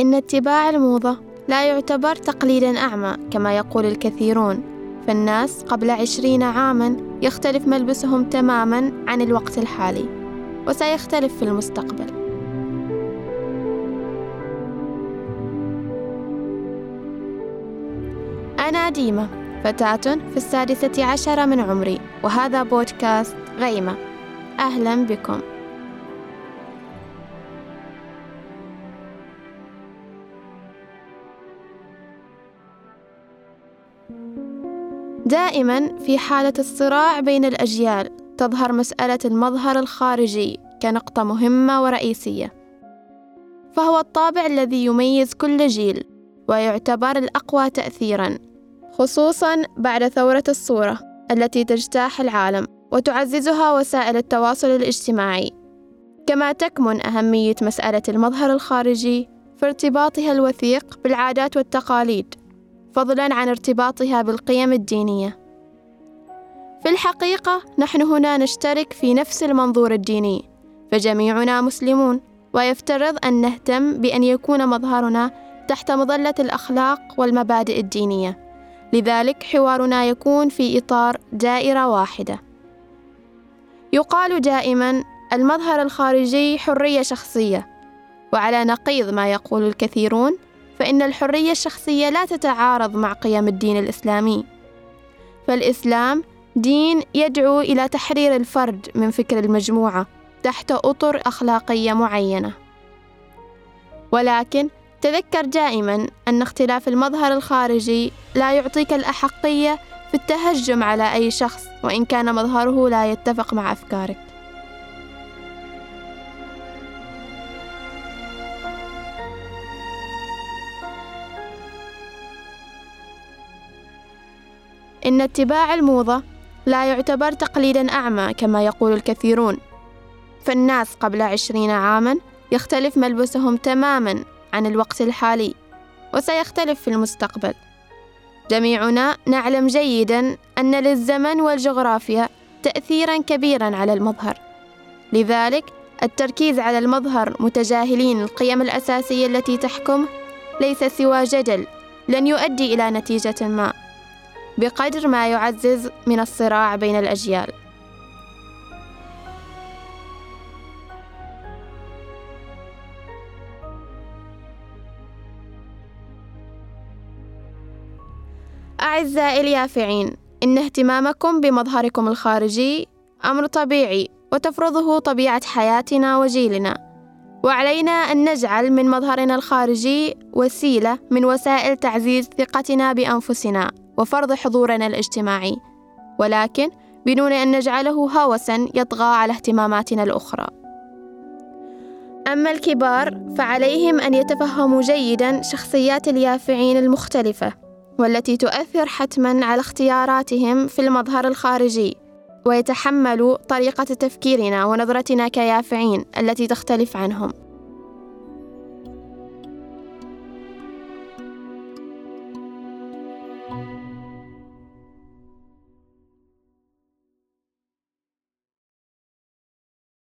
إن اتباع الموضة لا يعتبر تقليدا أعمى كما يقول الكثيرون. فالناس قبل عشرين عاما يختلف ملبسهم تماما عن الوقت الحالي وسيختلف في المستقبل. أنا ديمة فتاة في السادسة عشر من عمري وهذا بودكاست غيمة. أهلا بكم. دائما في حالة الصراع بين الأجيال تظهر مسألة المظهر الخارجي كنقطة مهمة ورئيسية. فهو الطابع الذي يميز كل جيل ويعتبر الأقوى تأثيرا خصوصا بعد ثورة الصورة التي تجتاح العالم وتعززها وسائل التواصل الاجتماعي. كما تكمن أهمية مسألة المظهر الخارجي في ارتباطها الوثيق بالعادات والتقاليد. فضلا عن ارتباطها بالقيم الدينية. في الحقيقة نحن هنا نشترك في نفس المنظور الديني فجميعنا مسلمون ويفترض أن نهتم بأن يكون مظهرنا تحت مظلة الأخلاق والمبادئ الدينية. لذلك حوارنا يكون في إطار دائرة واحدة. يقال دائما المظهر الخارجي حرية شخصية وعلى نقيض ما يقول الكثيرون فإن الحرية الشخصية لا تتعارض مع قيم الدين الإسلامي. فالإسلام دين يدعو إلى تحرير الفرد من فكر المجموعة تحت أطر أخلاقية معينة. ولكن تذكر دائما أن اختلاف المظهر الخارجي لا يعطيك الأحقية في التهجم على أي شخص وإن كان مظهره لا يتفق مع أفكارك. إن اتباع الموضة لا يعتبر تقليدا أعمى كما يقول الكثيرون. فالناس قبل عشرين عاما يختلف ملبسهم تماما عن الوقت الحالي وسيختلف في المستقبل. جميعنا نعلم جيدا أن للزمن والجغرافيا تأثيرا كبيرا على المظهر. لذلك التركيز على المظهر متجاهلين القيم الأساسية التي تحكمه ليس سوى جدل لن يؤدي إلى نتيجة ما. بقدر ما يعزز من الصراع بين الأجيال. أعزائي اليافعين إن اهتمامكم بمظهركم الخارجي أمر طبيعي وتفرضه طبيعة حياتنا وجيلنا. وعلينا أن نجعل من مظهرنا الخارجي وسيلة من وسائل تعزيز ثقتنا بأنفسنا وفرض حضورنا الاجتماعي. ولكن بدون أن نجعله هوسا يطغى على اهتماماتنا الأخرى. أما الكبار فعليهم أن يتفهموا جيدا شخصيات اليافعين المختلفة والتي تؤثر حتما على اختياراتهم في المظهر الخارجي. ويتحملوا طريقة تفكيرنا ونظرتنا كيافعين التي تختلف عنهم.